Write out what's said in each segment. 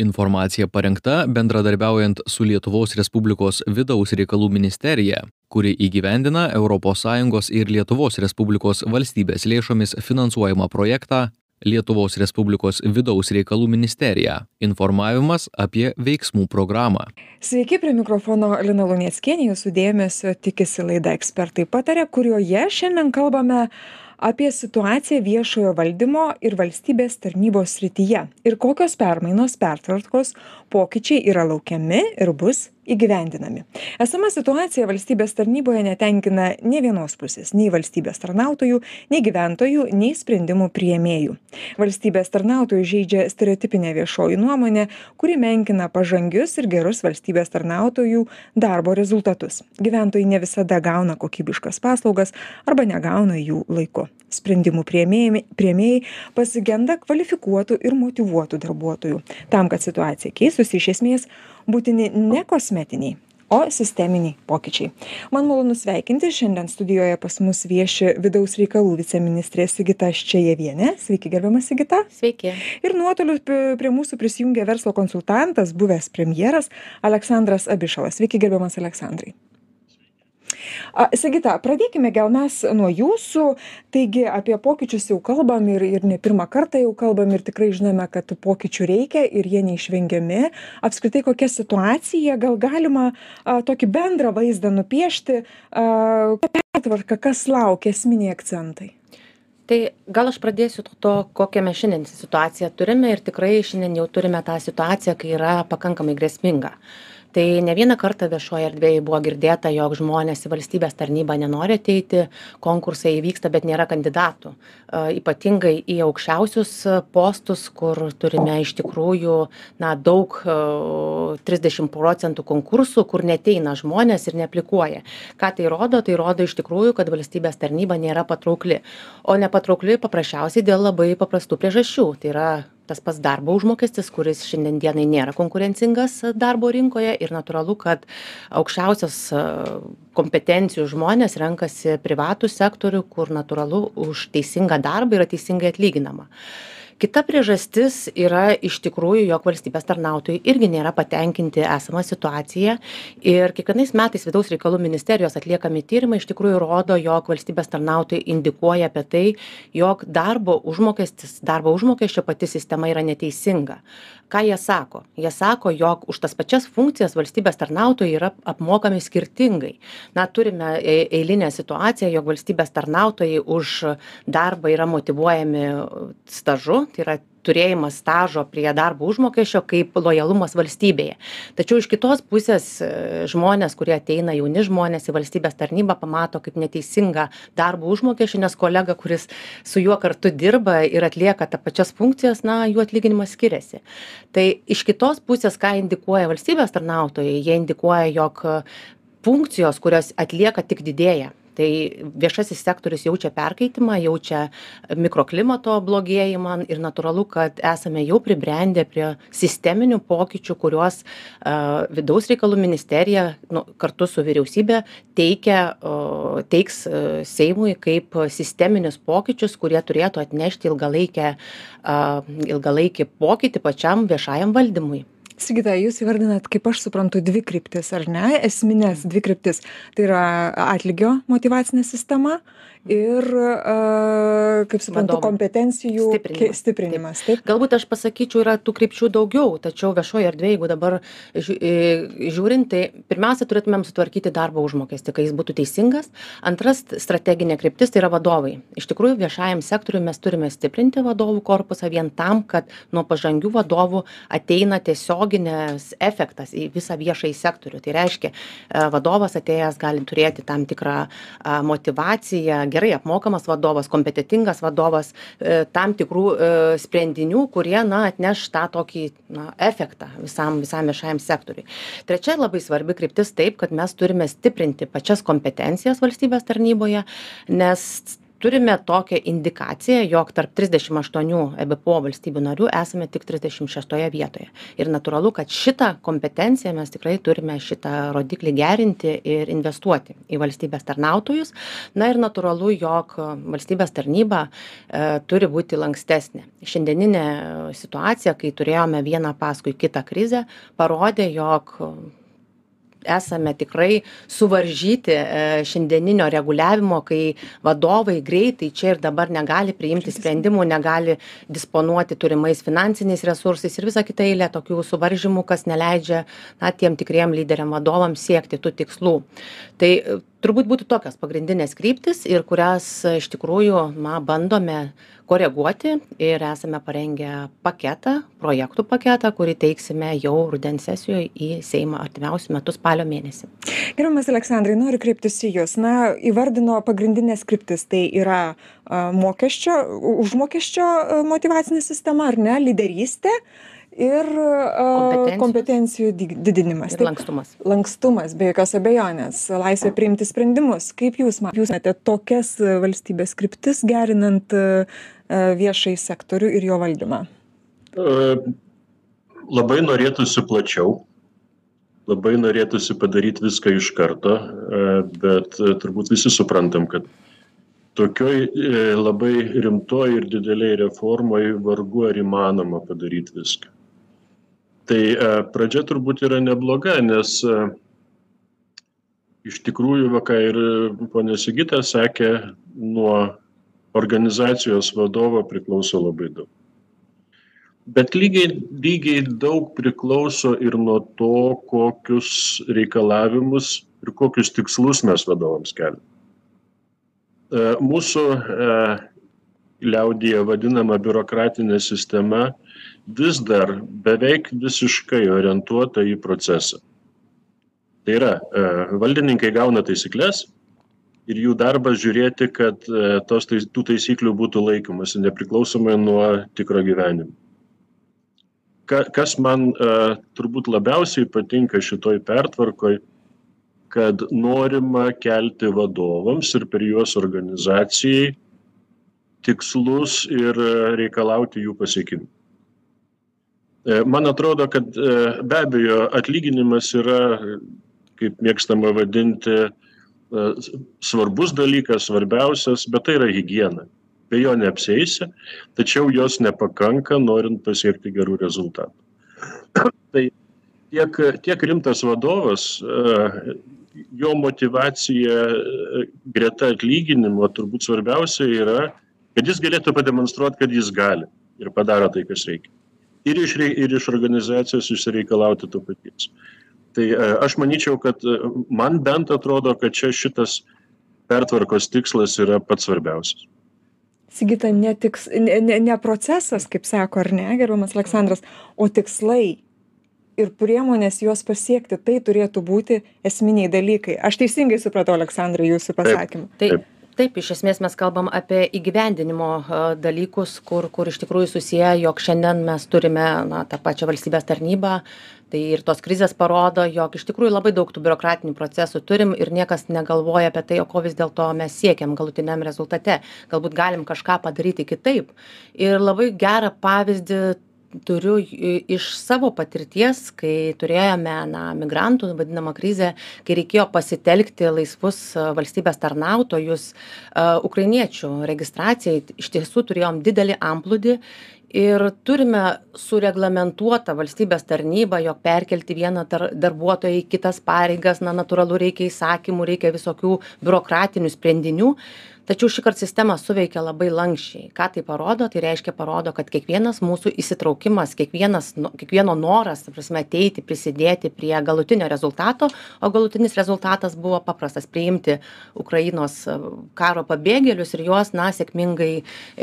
Informacija parengta bendradarbiaujant su Lietuvos Respublikos vidaus reikalų ministerija, kuri įgyvendina ES ir Lietuvos Respublikos valstybės lėšomis finansuojamą projektą Lietuvos Respublikos vidaus reikalų ministerija. Informavimas apie veiksmų programą. Sveiki, prie mikrofono Lina Lunieckienė, jūsų dėmesio tikisi laida ekspertai patarė, kurioje šiandien kalbame apie situaciją viešojo valdymo ir valstybės tarnybos srityje ir kokios permainos pertvarkos pokyčiai yra laukiami ir bus įgyvendinami. Esama situacija valstybės tarnyboje netenkina nė vienos pusės nei valstybės tarnautojų nei gyventojų nei sprendimų priėmėjų. Valstybės tarnautojus žeidžia stereotipinė viešoji nuomonė kuri menkina pažangius ir gerus valstybės tarnautojų darbo rezultatus. Gyventojai ne visada gauna kokybiškas paslaugas arba negauna jų laiku. Sprendimų priėmėjai priėmėjai pasigenda kvalifikuotų ir motyvuotų darbuotojų. Tam kad situacija keistųsi iš esmės būtini ne kosmetiniai o sisteminiai pokyčiai. Man malonu sveikinti šiandien studijoje pas mus vieši vidaus reikalų viceministrė sigita ščejevienė. Sveiki gerbiama sigita. Sveiki. Ir nuotoliu prie mūsų prisijungė verslo konsultantas buvęs premjeras aleksandras abišalas. Sveiki gerbiamas aleksandrai sigita pradėkime gal mes nuo jūsų. Taigi apie pokyčius jau kalbam ir ir ne pirmą kartą jau kalbam ir tikrai žinome kad tų pokyčių reikia ir jie neišvengiami. Apskritai kokia situacija? Gal galima a tokį bendrą vaizdą nupiešti? A pertvarka kas laukia esminiai akcentai? Tai gal aš pradėsiu nuo to kokią mes šiandien situaciją turime ir tikrai šiandien jau turime tą situaciją kai yra pakankamai grėsminga tai ne vieną kartą viešoj erdvėj buvo girdėta jog žmonės į valstybės tarnybą nenori ateiti konkursai vyksta bet nėra kandidatų. Ypatingai į aukščiausius postus kur turime iš tikrųjų na daug trisdešim procentų konkursų kur neateina žmonės ir neaplikuoja. Ką tai rodo? Tai rodo iš tikrųjų kad valstybės tarnyba nėra patraukli. O nepatraukli paprasčiausiai dėl labai paprastų priežasčių. Tai yra tas pats darbo užmokestis kuris šiandien dienai nėra konkurencingas darbo rinkoje ir natūralu kad aukščiausios kompetencijų žmonės renkasi privatų sektorių kur natūralu už teisingą darbą yra teisingai atlyginama kita priežastis yra iš tikrųjų jog valstybės tarnautojai irgi nėra patenkinti esama situacija ir kiekvienais metais vidaus reikalų ministerijos atliekami tyrimai iš tikrųjų rodo jog valstybės tarnautojai indikuoja apie tai jog darbo užmokestis darbo užmokesčio pati sistema yra neteisinga. Ką jie sako? Jie sako jog už tas pačias funkcijas valstybės tarnautojai yra apmokami skirtingai. Na turime ei eilinę situaciją jog valstybės tarnautojai už darbą yra motyvuojami stažu tai yra turėjimas stažo prie darbo užmokesčio kaip lojalumas valstybėje. Tačiau iš kitos pusės žmonės kurie ateina jauni žmonės į valstybės tarnybą pamato kaip neteisingą darbo užmokesčio nes kolega kuris su juo kartu dirba ir atlieka ta pačias funkcijas na jų atlyginimas skiriasi. Tai iš kitos pusės ką indikuoja valstybės tarnautojai jie indikuoja jog funkcijos kurias atlieka tik didėja tai viešasis sektorius jaučia perkaitimą jaučia mikroklimato blogėjimą ir natūralu kad esame jau pribrendę prie sisteminių pokyčių kuriuos a vidaus reikalų ministerija nu kartu su vyriausybe teikia o teiks seimui kaip sisteminius pokyčius kurie turėtų atnešti ilgalaikę a ilgalaikį pokytį pačiam viešajam valdymui sigita jūs įvardinat kaip aš suprantu dvi kryptis ar ne? Esmines dvi kryptis. Tai yra atlygio motyvacinė sistema ir kaip suprantu kompetencijų stiprinimas. taip. galbūt aš pasakyčiau yra tų krypčių daugiau tačiau viešoj erdvėj jeigu dabar žiū žiūrint tai pirmiausia turėtumėm sutvarkyti darbo užmokestį kad jis būtų teisingas. Antras strateginė kryptis tai yra vadovai. Iš tikrųjų viešajam sektoriui mes turime stiprinti vadovų korpusą vien tam kad nuo pažangių vadovų ateina tiesioginis efektas į visą viešąjį sektorių. Tai reiškia vadovas atėjęs gali turėti tam tikrą a motyvaciją gerai apmokamas vadovas kompetentingas vadovas tam tikrų sprendinių kurie na atneš tą tokį na efektą visam visam viešajam sektoriui. Trečia labai svarbi kryptis taip kad mes turime stiprinti pačias kompetencijas valstybės tarnyboje nes turime tokią indikaciją jog tarp trisdešim aštuonių ebpo valstybių narių esame tik trisdešim šeštoje vietoje. Ir natūralu kad šitą kompetenciją mes tikrai turime šitą rodiklį gerinti ir investuoti į valstybės tarnautojus. Na ir natūralu jog valstybės tarnyba e, turi būti lankstesnė. Šiandieninė situacija kai turėjome vieną paskui kitą krizę parodė jog esame tikrai suvaržyti e, šiandieninio reguliavimo kai vadovai greitai čia ir dabar negali priimti sprendimų negali disponuoti turimais finansiniais resursais ir visa kita eilė tokių suvaržymų kas neleidžia na tiem tikriem lyderiam vadovam siekti tų tikslų. Tai turbūt būtų tokios pagrindinės kryptys ir kurias iš tikrųjų na bandome koreguoti ir esame parengę paketą projektų paketą kurį teiksime jau rudens sesijoj į seimą artimiausiu metu spalio mėnesį. Gerbiamas aleksandrai noriu kreiptis į jus na įvardino pagrindines kryptis tai yra a mokesčio užmokesčio motyvacinė sistema ar ne lyderystė ir kompetencijų didinimas. Ir lankstumas. Lankstumas, be jokios abejonės, laisvė priimti sprendimus. Kaip jūs, jūs matėte tokias valstybės kryptis gerinant viešai sektorių ir jo valdymą? Labai norėtųsi plačiau, labai norėtųsi padaryti viską iš karto, bet turbūt visi suprantam, kad tokioj labai rimtoj ir dideliai reformoj vargu ar įmanoma padaryti viską tai e, pradžia turbūt yra nebloga nes e, iš tikrųjų va ką ir ponia sigita sakė nuo organizacijos vadovo priklauso labai daug. Bet lygiai lygiai daug priklauso ir nuo to kokius reikalavimus ir kokius tikslus mes vadovams keliam. E, mūsų liaudyje vadinama biurokratinė sistema vis dar beveik visiškai orientuota į procesą. Tai yra, e, valdininkai gauna taisyklės ir jų darbas žiūrėti, kad e, tos, tų taisyklių būtų laikomasi nepriklausomai nuo tikro gyvenimo. Kas man uh, turbūt labiausiai patinka šitoj pertvarkoj, kad norima kelti vadovams ir per juos organizacijai tikslus ir reikalauti jų pasiekimų. E, man atrodo, kad e, be abejo atlyginimas yra, kaip mėgstama vadinti, e, svarbus dalykas, svarbiausias, bet tai yra hygiena. Be jo neapsėsi, tačiau jos nepakanka, norint pasiekti gerų rezultatų. tai tiek, tiek rimtas vadovas, jo motivacija greta atlyginimo turbūt svarbiausia yra, kad jis galėtų pademonstruoti, kad jis gali ir padaro tai, kas reikia ir iš, ir iš organizacijos išsireikalauti to paties. Tai e, aš manyčiau, kad e, man bent atrodo, kad čia šitas pertvarkos tikslas yra pats svarbiausias. Sigita, ne, tiks, ne, ne, ne procesas, kaip sako, ar ne, gerbamas Aleksandras, o tikslai ir priemonės juos pasiekti, tai turėtų būti esminiai dalykai. Aš teisingai supratau, Aleksandrai, jūsų pasakymą. Taip. taip taip iš esmės mes kalbam apie įgyvendinimo dalykus kur kur iš tikrųjų susiję jog šiandien mes turime na tą pačią valstybės tarnybą. Tai ir tos krizės parodo jog iš tikrųjų labai daug tų biurokratinių procesų turim ir niekas negalvoja apie tai o ko vis dėlto mes siekiam galutiniam rezultate. Galbūt galim kažką padaryti kitaip. Ir labai gerą pavyzdį turiu iš savo patirties kai turėjome na migrantų vadinamą krizę kai reikėjo pasitelkti laisvus valstybės tarnautojus ukrainiečių registracijai iš tiesų turėjom didelį antplūdį ir turime sureglamentuotą valstybės tarnybą jog perkelti vieną dar darbuotoją į kitas pareigas na natūralu reikia įsakymų reikia visokių biurokratinių sprendinių. Tačiau šįkart sistema suveikė labai lanksčiai ką tai parodo? Tai reiškia parodo kad kiekvienas mūsų įsitraukimas kiekvienas no kiekvieno noras ta prasme ateiti prisidėti prie galutinio rezultato o galutinis rezultatas buvo paprastas priimti ukrainos karo pabėgėlius ir juos na sėkmingai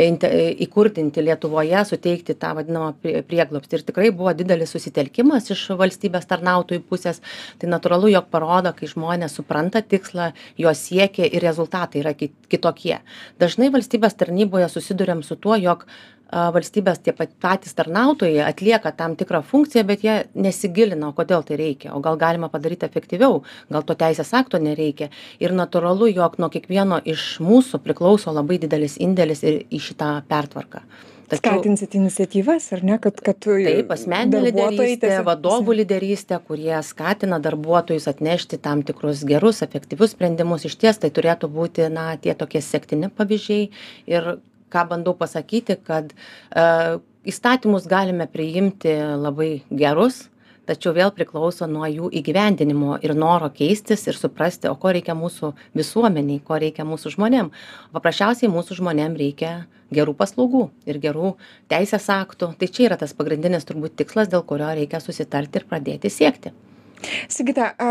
inte įkurdinti lietuvoje suteikti tą vadinamą prie prieglobstį. Ir tikrai buvo didelis susitelkimas iš valstybės tarnautojų pusės. Tai natūralu jog parodo kai žmonės supranta tikslą jo siekia ir rezultatai yra ki kitokie. Tokie dažnai valstybės tarnyboje susiduriam su tuo jog valstybės tie patys tarnautojai atlieka tam tikrą funkciją bet jie nesigilina o kodėl tai reikia o gal galima padaryt efektyviau gal to teisės akto nereikia. Ir natūralu jog nuo kiekvieno iš mūsų priklauso labai didelis indėlis ir į šitą pertvarką Skatinsit iniciatyvas, ar ne, kad, kad taip, asmeninė lyderystė, tiesiog... vadovų lyderystė, kurie skatina darbuotojus atnešti tam tikrus gerus, efektyvius sprendimus. Iš ties tai turėtų būti, na, tie tokie sektini pavyzdžiai ir ką bandau pasakyti, kad uh, įstatymus galime priimti labai gerus, tačiau vėl priklauso nuo jų įgyvendinimo ir noro keistis ir suprasti, o ko reikia mūsų visuomeniai, ko reikia mūsų žmonėm. Paprasčiausiai mūsų žmonėm reikia gerų paslaugų ir gerų teisės aktų. Tai čia yra tas pagrindinis turbūt tikslas, dėl kurio reikia susitarti ir pradėti siekti sigita a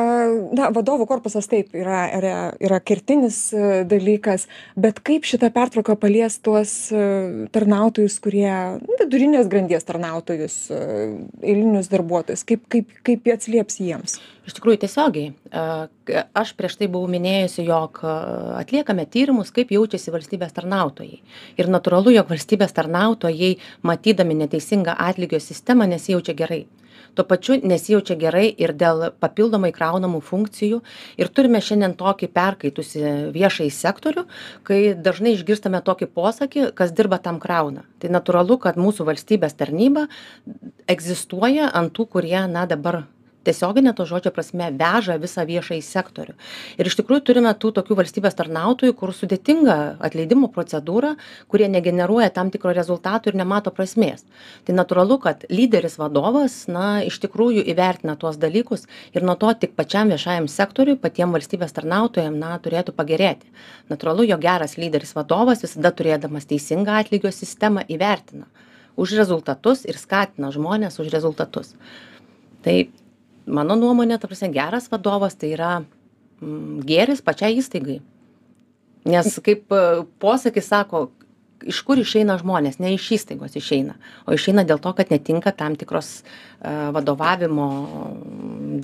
na vadovų korpusas taip yra yra yra kertinis e, dalykas bet kaip šita pertvarka palies tuos e, tarnautojus kurie nu, vidurinės grandies tarnautojus e, eilinius darbuotojus? Kaip kaip kaip atsilieps jiems? Iš tikrųjų tiesiogiai. Aš prieš tai buvau minėjusi jog atliekame tyrimus kaip jaučiasi valstybės tarnautojai. Ir natūralu jog valstybės tarnautojai matydami neteisingą atlygio sistemą nesijaučia gerai tuo pačiu nesijaučia gerai ir dėl papildomai kraunamų funkcijų. Ir turime šiandien tokį perkaitusį viešąjį sektorių kai dažnai išgirstame tokį posakį kas dirba tam krauna. Tai natūralu kad mūsų valstybės tarnyba egzistuoja ant tų kurie na dabar tiesiogine to žodžio prasme veža visą viešąjį sektorių. Ir iš tikrųjų turime tų tokių valstybės tarnautojų kur sudėtinga atleidimo procedūra kurie negeneruoja tam tikro rezultato ir nemato prasmės. Tai natūralu kad lyderis vadovas na iš tikrųjų įvertina tuos dalykus ir nuo to tik pačiam viešajam sektoriui patiem valstybės tarnautojam na turėtų pagerėti. Natūralu jog geras lyderis vadovas visada turėdamas teisingą atlygio sistemą įvertina už rezultatus ir skatina žmones už rezultatus. Tai mano nuomone ta prasme geras vadovas tai yra mm, gėris pačiai įstaigai. Nes kaip e, posakis sako iš kur išeina žmonės? Ne iš įstaigos išeina o išeina dėl to kad netinka tam tikros uh, vadovavimo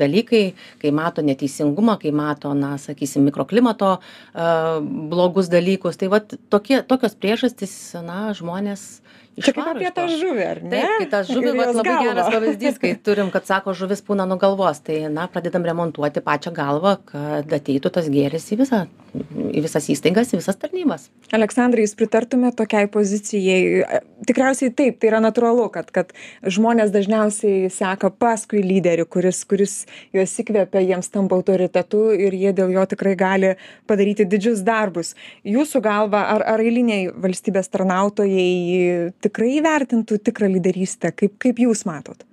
dalykai kai mato neteisingumą kai mato na sakysim mikroklimato uh, blogus dalykus. Tai vat tokie tokios priežastys na žmonės Čia kaip apie tą žuvį, ar ne? Taip, kai tas žuvį, vat, labai galva. geras pavyzdys, kai turim, kad sako, žuvis pūna nuo galvos, tai, na, pradedam remontuoti pačią galvą, kad ateitų tas gėris į, visą, į visas įstaigas, į visas tarnybas. Aleksandrai, jūs pritartumėte tokiai pozicijai? Tikriausiai taip, tai yra natūralu, kad, kad žmonės dažniausiai seka paskui lyderį, kuris, kuris juos įkvėpia, jiems tampa autoritetu ir jie dėl jo tikrai gali padaryti didžius darbus. Jūsų galva, ar, ar eiliniai valstybės tarnautojai tikrai įvertintų tikrą lyderystę kaip kaip jūs matot?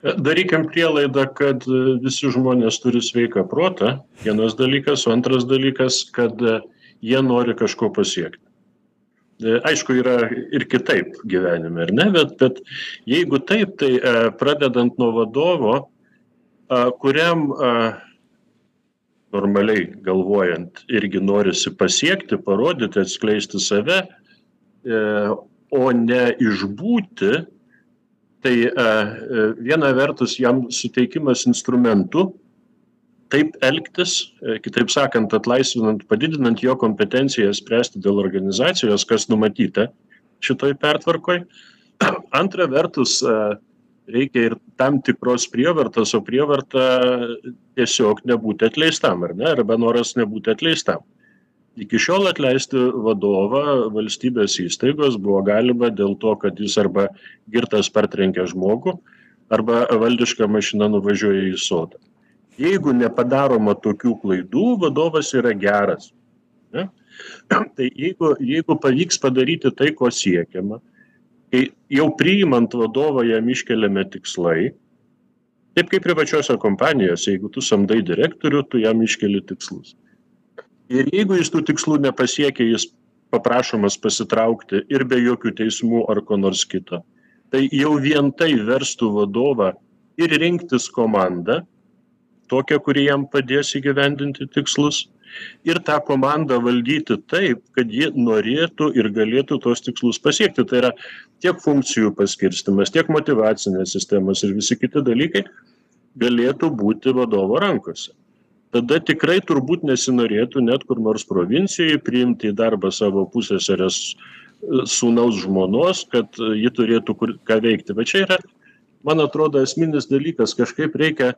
Darykim prielaidą kad visi žmonės turi sveiką protą. Vienas dalykas o antras dalykas kad jie nori kažko pasiekti. Aišku yra ir kitaip gyvenime ar ne? Bet bet jeigu taip tai pradedant nuo vadovo kuriam normaliai galvojant irgi norisi pasiekti parodyti atskleisti save o ne išbūti tai e, e, viena vertus jam suteikimas instrumentų taip elgtis e, kitaip sakant atlaisvinant padidinant jo kompetenciją spręsti dėl organizacijos kas numatyta šitoj pertvarkoj. Antra vertus reikia ir tam tikros prievartos o prievarta tiesiog nebūti atleistam ar ne? Arba noras nebūti atleistam iki šiol atleisti vadovą valstybės įstaigos buvo galima dėl to kad jis arba girtas partrenkia žmogų arba valdiška mašina nuvažiuoja į sodą. Jeigu nepadaroma tokių klaidų vadovas yra geras. Ne? Tai jeigu jeigu pavyks padaryti tai ko siekiama kai jau priimant vadovą jam iškeliami tikslai taip kaip privačiose kompanijose jeigu tu samdai direktorių tu jam iškeli tikslus ir jeigu jis tų tikslų nepasiekia jis paprašomas pasitraukti ir be jokių teismų ar ko nors kito. Tai jau vien tai verstų vadovą ir rinktis komandą tokią kuri jam padės įgyvendinti tikslus ir tą komandą valdyti taip kad ji norėtų ir galėtų tuos tikslus pasiekti. Tai yra tiek funkcijų paskirstymas tiek motyvacinės sistemos ir visi kiti dalykai galėtų būti vadovo rankose tada tikrai turbūt nesinorėtų net kur nors provincijoj priimti į darbą savo pusseseres sūnaus žmonos, kad ji turėtų kur, ką veikti. Bet čia yra, man atrodo, esminis dalykas, kažkaip reikia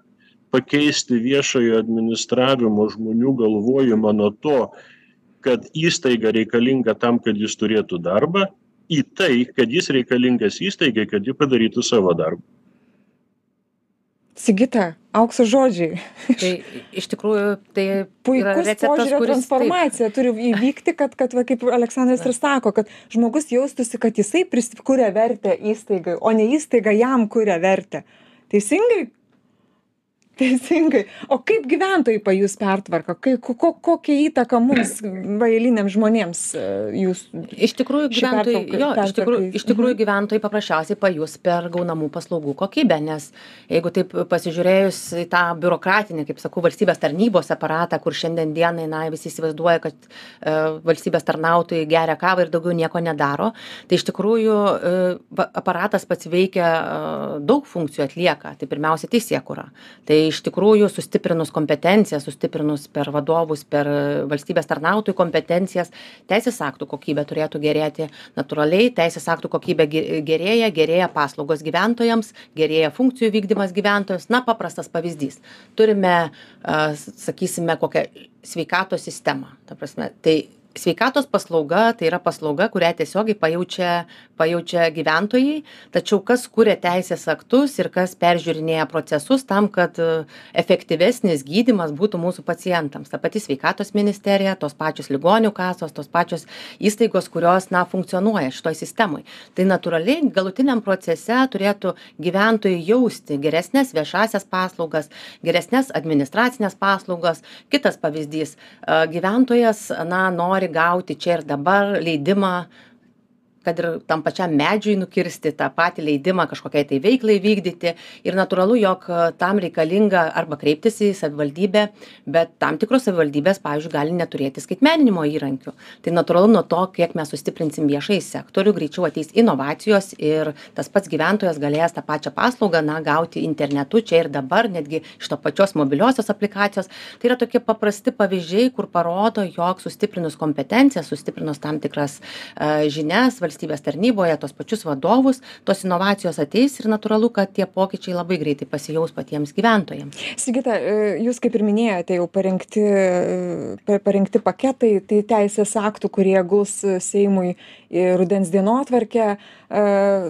pakeisti viešojo administravimo žmonių galvojimą nuo to, kad įstaiga reikalinga tam, kad jis turėtų darbą, į tai, kad jis reikalingas įstaigai, kad ji padarytų savo darbą. Sigita, aukso žodžiai. Tai iš tikrųjų tai puikus požiūrio transformacija turi įvykti, kad, kad va, kaip Aleksandras ir sako, kad žmogus jaustųsi, kad jisai kuria vertę įstaigai, o ne įstaiga jam kuria vertę. Teisingai? Teisingai. O kaip gyventojai pajus pertvarką kai ko ko kokią įtaką mums va eiliniams žmonėms e, jūs iš tikrųjų gyventojai jo iš tikrųjų iš tikrųjų mhm. gyventojai paprasčiausiai pajus per gaunamų paslaugų kokybę nes jeigu taip pasižiūrėjus į tą biurokratinį kaip sakau valstybės tarnybos aparatą kur šiandien dienai na visi įsivaizduoja kad e, valstybės tarnautojai geria kavą ir daugiau nieko nedaro tai iš tikrųjų e, aparatas pats veikia daug funkcijų atlieka. Tai pirmiausia teisėkūra. Tai iš tikrųjų sustiprinus kompetencijas sustiprinus per vadovus per valstybės tarnautojų kompetencijas. Teisės aktų kokybė turėtų gerėti natūraliai teisės aktų kokybė gerėja gerėja paslaugos gyventojams gerėja funkcijų vykdymas gyventojams. Na paprastas pavyzdys. Turime sakysime kokią sveikatos sistemą. Ta prasme tai sveikatos paslauga tai yra paslauga kurią tiesiogiai pajaučia pajaučia gyventojai. Tačiau kas kuria teisės aktus ir kas peržiūrinėja procesus tam kad e, efektyvesnis gydymas būtų mūsų pacientams. Ta pati sveikatos ministerija tos pačios ligonių kasos tos pačios įstaigos kurios na funkcionuoja šitoj sistemoj. Tai natūraliai galutiniam procese turėtų gyventojai jausti geresnes viešąsias paslaugas geresnes administracines paslaugas. Kitas pavyzdys e, gyventojas na nori nori gauti čia ir dabar leidimą kad ir tam pačiam medžiui nukirsti tą patį leidimą kažkokiai tai veiklai vykdyti. Ir natūralu jog e, tam reikalinga arba kreiptis į savivaldybę bet tam tikros savivaldybės pavyzdžiui gali neturėti skaitmeninimo įrankių. Tai natūralu nuo to kiek mes sustiprinsim viešąjį sektorių greičiau ateis inovacijos ir tas pats gyventojas galės tą pačią paslaugą na gauti internetu čia ir dabar netgi iš to pačios mobiliosios aplikacijos. Tai yra tokie paprasti pavyzdžiai kur parodo jog sustiprinus kompetencijas sustiprinus tam tikras e, žinias valstybės tarnyboje tuos pačius vadovus tos inovacijos ateis ir natūralu kad tie pokyčiai labai greitai pasijaus patiems gyventojams. Sigita e, jūs kaip ir minėjote jau parengti e, parengti paketai tai teisės aktų kurie guls seimui į rudens dienotvarkę e,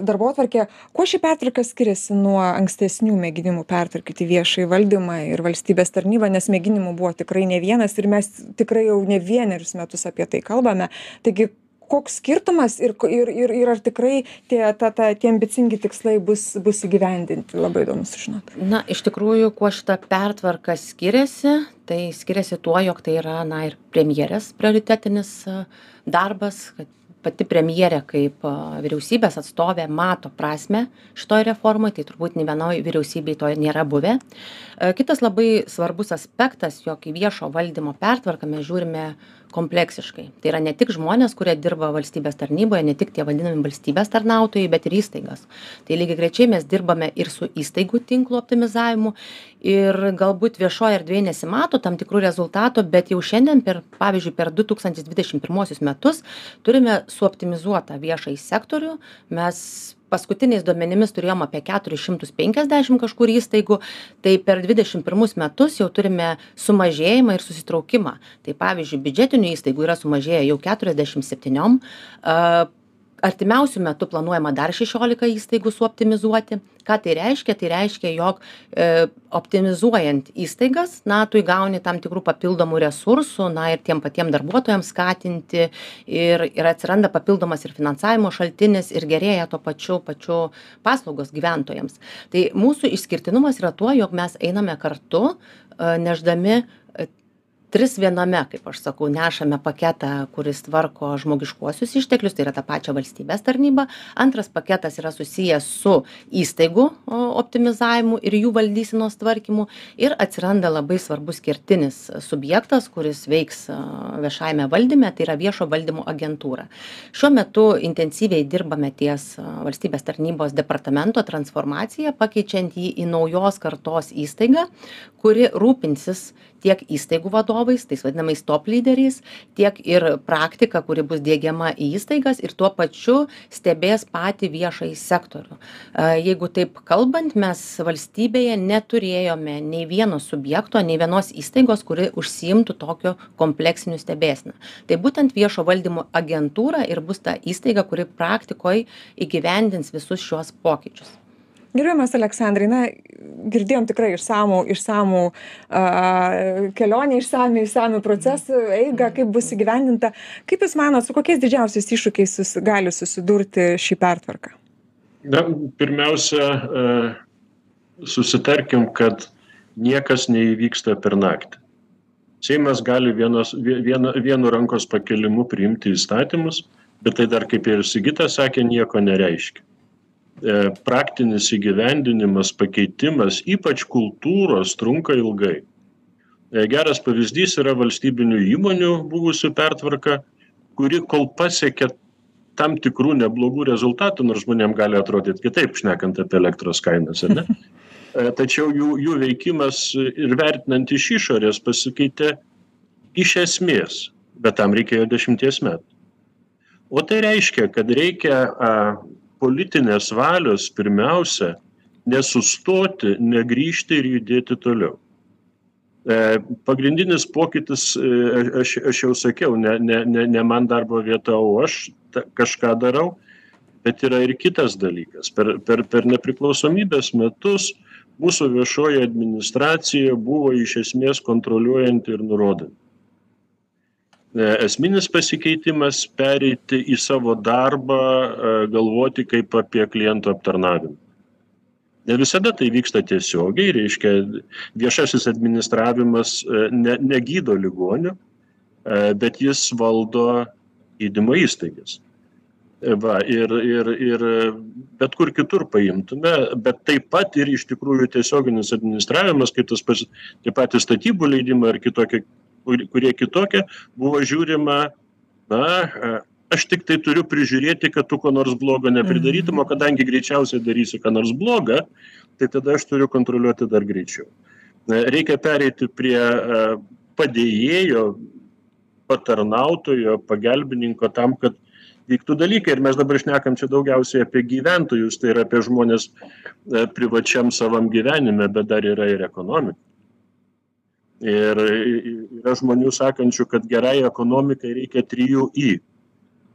darbotvarkę. Kuo ši pertvarka skiriasi nuo ankstesnių mėginimų pertvarkyti viešąjį valdymą ir valstybės tarnybą? Nes mėginimų buvo tikrai ne vienas ir mes tikrai jau ne vienerius metus apie tai kalbame. Taigi koks skirtumas ir ir ir ir ar tikrai tie ta ta tie ambicingi tikslai bus bus įgyvendinti. Labai įdomu sužinot. Na iš tikrųjų kuo šita pertvarka skiriasi tai skiriasi tuo jog tai yra na ir premjerės prioritetinis darbas kad pati premjerė kaip vyriausybės atstovė mato prasmę šitoj reformoj tai turbūt nė vienoj vyriausybėj to nėra buvę. Kitas labai svarbus aspektas jog į viešo valdymo pertvarką mes žiūrime kompleksiškai. Tai yra ne tik žmonės kurie dirba valstybės tarnyboje ne tik tie vadinami valstybės tarnautojai bet ir įstaigos tai lygiagrečiai mes dirbame ir su įstaigų tinklo optimizavimu ir galbūt viešoj erdvėj nesimato tam tikrų rezultatų bet jau šiandien per pavyzdžiui per du tūkstantis dvidešim pirmuosius metus turime suoptimizuotą viešąjį sektorių. Mes paskutiniais duomenimis turėjom apie keturis šimtus penkiasdešim kažkur įstaigų tai per dvidešim pirmus metus jau turime sumažėjimą ir susitraukimą. Tai pavyzdžiui biudžetinių įstaigų yra sumažėję jau keturiasdešim septyniom artimiausiu metu planuojama dar šešiolika įstaigų suoptimizuoti. Ką tai reiškia? Tai reiškia jog e, optimizuojant įstaigas na tu įgauni tam tikrų papildomų resursų na ir tiem patiem darbuotojam skatinti ir ir atsiranda papildomas ir finansavimo šaltinis ir gerėja tuo pačiu pačiu paslaugos gyventojams. Tai mūsų išskirtinumas yra tuo jog mes einame kartu e, nešdami tris viename kaip aš sakau nešame paketą kuris tvarko žmogiškuosius išteklius tai yra tą pačią valstybės tarnybą. Antras paketas yra susijęs su įstaigų optimizavimu ir jų valdysenos tvarkymu. Ir atsiranda labai svarbus kertinis subjektas kuris veiks viešajame valdyme tai yra viešo valdymo agentūra. Šiuo metu intensyviai dirbame ties valstybės tarnybos departamento transformacija pakeičiant jį į naujos kartos įstaigą kuri rūpinsis tiek įstaigų vadovų atstovais tais vadinamais top lyderiais tiek ir praktika kuri bus diegiama į įstaigas ir tuo pačiu stebės patį viešąjį sektorių. Jeigu taip kalbant mes valstybėje neturėjome nei vieno subjekto nei vienos įstaigos kuri užsiimtų tokiu kompleksiniu stebėsena. Tai būtent viešo valdymo agentūra ir bus ta įstaiga kuri praktikoj įgyvendins visus šiuos pokyčius gerbiamas aleksandrai na girdėjom tikrai išsamų išsamų a kelionę išsamią išsamią procesų eigą kaip bus įgyvendinta. Kaip jūs manot su kokiais didžiausiais iššūkiais susi gali susidurti ši pertvarka na pirmiausia e, susitarkim kad niekas neįvyksta per naktį. Seimas gali vienos viena vienu rankos pakėlimu priimti įstatymus bet tai dar kaip ir sigita sakė nieko nereiškia praktinis įgyvendinimas, pakeitimas, ypač kultūros, trunka ilgai. E, geras pavyzdys yra valstybinių įmonių buvusių pertvarka, kuri kol pasiekė tam tikrų neblogų rezultatų, nors žmonėm gali atrodyti kitaip, šnekant apie elektros kainas, ar ne? E, tačiau jų, jų veikimas ir vertinant iš išorės pasikeitė iš esmės, bet tam reikėjo dešimties metų. O tai reiškia, kad reikia politinės valios pirmiausia nesustoti, negryžti ir judėti toliau. E, pagrindinis pokytis, e, aš, aš jau sakiau, ne, ne, ne, ne man darbo vieta, o aš ta, kažką darau, bet yra ir kitas dalykas. Per, per, per nepriklausomybės metus mūsų viešoji administracija buvo iš esmės kontroliuojanti ir nurodanti. E, esminis pasikeitimas pereiti į savo darbą, e, galvoti kaip apie klientų aptarnavimą. Ne visada tai vyksta tiesiogiai, reiškia, viešasis administravimas e, ne, negydo ligonių, bet jis valdo gydymo įstaigas. Va, ir, ir, ir bet kur kitur paimtume, bet taip pat ir iš tikrųjų tiesioginis administravimas, kaip tas pas, tie patys statybų leidimai ar kitokie kurie kitokie, buvo žiūrima, na, aš tik tai turiu prižiūrėti, kad tu ko nors blogo nepridarytum, o kadangi greičiausiai darysi ką nors blogą, tai tada aš turiu kontroliuoti dar greičiau. Reikia pereiti prie padėjėjo, patarnautojo, pagalbininko tam, kad vyktų dalykai. Ir mes dabar šnekam čia daugiausiai apie gyventojus, tai yra apie žmonės privačiam savam gyvenime, bet dar yra ir ekonomika ir yra žmonių sakančių kad gerai ekonomikai reikia trijų i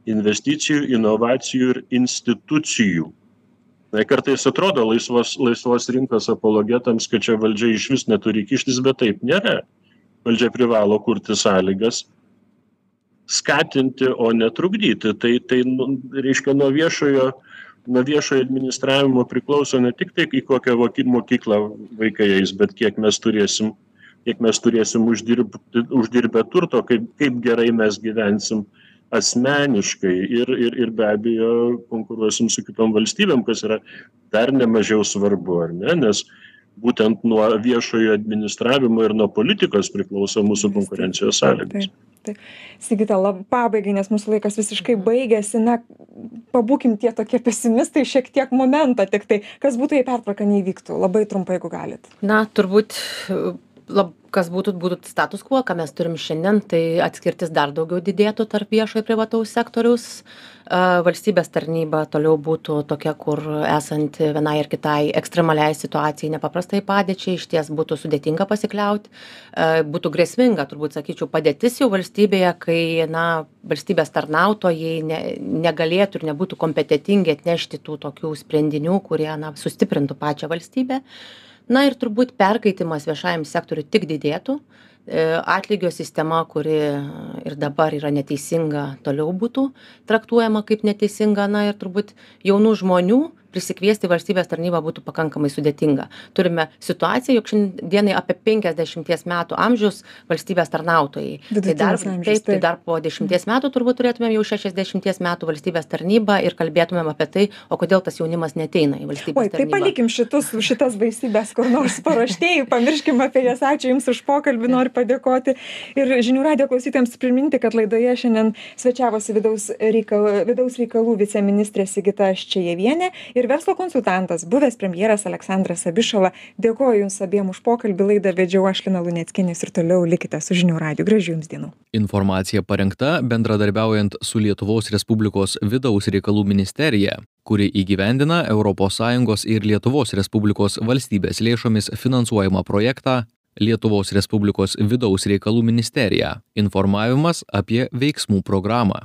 investicijų inovacijų ir institucijų. Na kartais atrodo laisvos laisvos rinkos apologetams kad čia valdžia išvis neturi kištis bet taip nėra. Valdžia privalo kurti sąlygas skatinti o ne trukdyti. Tai tai nu reiškia nuo viešojo nuo viešojo administravimo priklauso ne tik tai į kokią mokyklą vaikai eis bet kiek mes turėsim kiek mes turėsim uždirbti uždirbę turto kaip kaip gerai mes gyvensim asmeniškai. Ir ir ir be abejo konkuruosim su kitom valstybėm kas yra dar nemažiau svarbu ar ne? Nes būtent nuo viešojo administravimo ir nuo politikos priklauso mūsų konkurencijos sąlygos. taip sigita lab pabaigai nes mūsų laikas visiškai baigiasi na pabūkim tie tokie pesimistai šiek tiek momentą tiktai kas būtų jei pertvarka neįvyktų? Labai trumpai jeigu galit. Na turbūt lab kas būtų būtų status quo ką mes turim šiandien tai atskirtis dar daugiau didėtų tarp viešo ir privataus sektoriaus. A valstybės tarnyba toliau būtų tokia kur esant vienai ar kitai ekstremaliai situacijai nepaprastai padėčiai išties būtų sudėtinga pasikliaut. A būtų grėsminga turbūt sakyčiau padėtis jau valstybėje kai na valstybės tarnautojai ne negalėtų ir nebūtų kompetentingi atnešti tų tokių sprendinių kurie na sustiprintų pačią valstybę na ir turbūt perkaitimas viešajam sektoriui tik didėtų. E, atlygio sistema kuri ir dabar yra neteisinga toliau būtų traktuojama kaip neteisinga. Na ir turbūt jaunų žmonių prisikviesti į valstybės tarnybą būtų pakankamai sudėtinga. Turime situaciją jog šiandienai apie penkiasdešimties metų amžiaus valstybės tarnautojai. Tai dar taip tai dar po dešimties metų turbūt turėtumėm jau šešiasdešimties metų valstybės tarnybą ir kalbėtumėm apie tai o kodėl tas jaunimas neateina į valstybės oi tai palikim šitus šitas baisybes kur nors paraštėj pamirškim apie jas. Ačiū jums už pokalbį noriu padėkoti. Ir žinių radijo klausytojams priminti kad laidoje šiandien svečiavosi vidaus reikal vidaus reikalų viceministrė sigita ščejevienė ir verslo konsultantas buvęs premjeras aleksandras abišala dėkoju jums abiem už pokalbį laidą vedžiau aš lina luneckienė jūs ir toliau likite su žinių radiju. Gražių jums dienų. Informacija parengta bendradarbiaujant su lietuvos respublikos vidaus reikalų ministerija kuri įgyvendina sąjungos ir lietuvos respublikos valstybės lėšomis finansuojamą projektą lietuvos respublikos vidaus reikalų ministerija. Informavimas apie veiksmų programą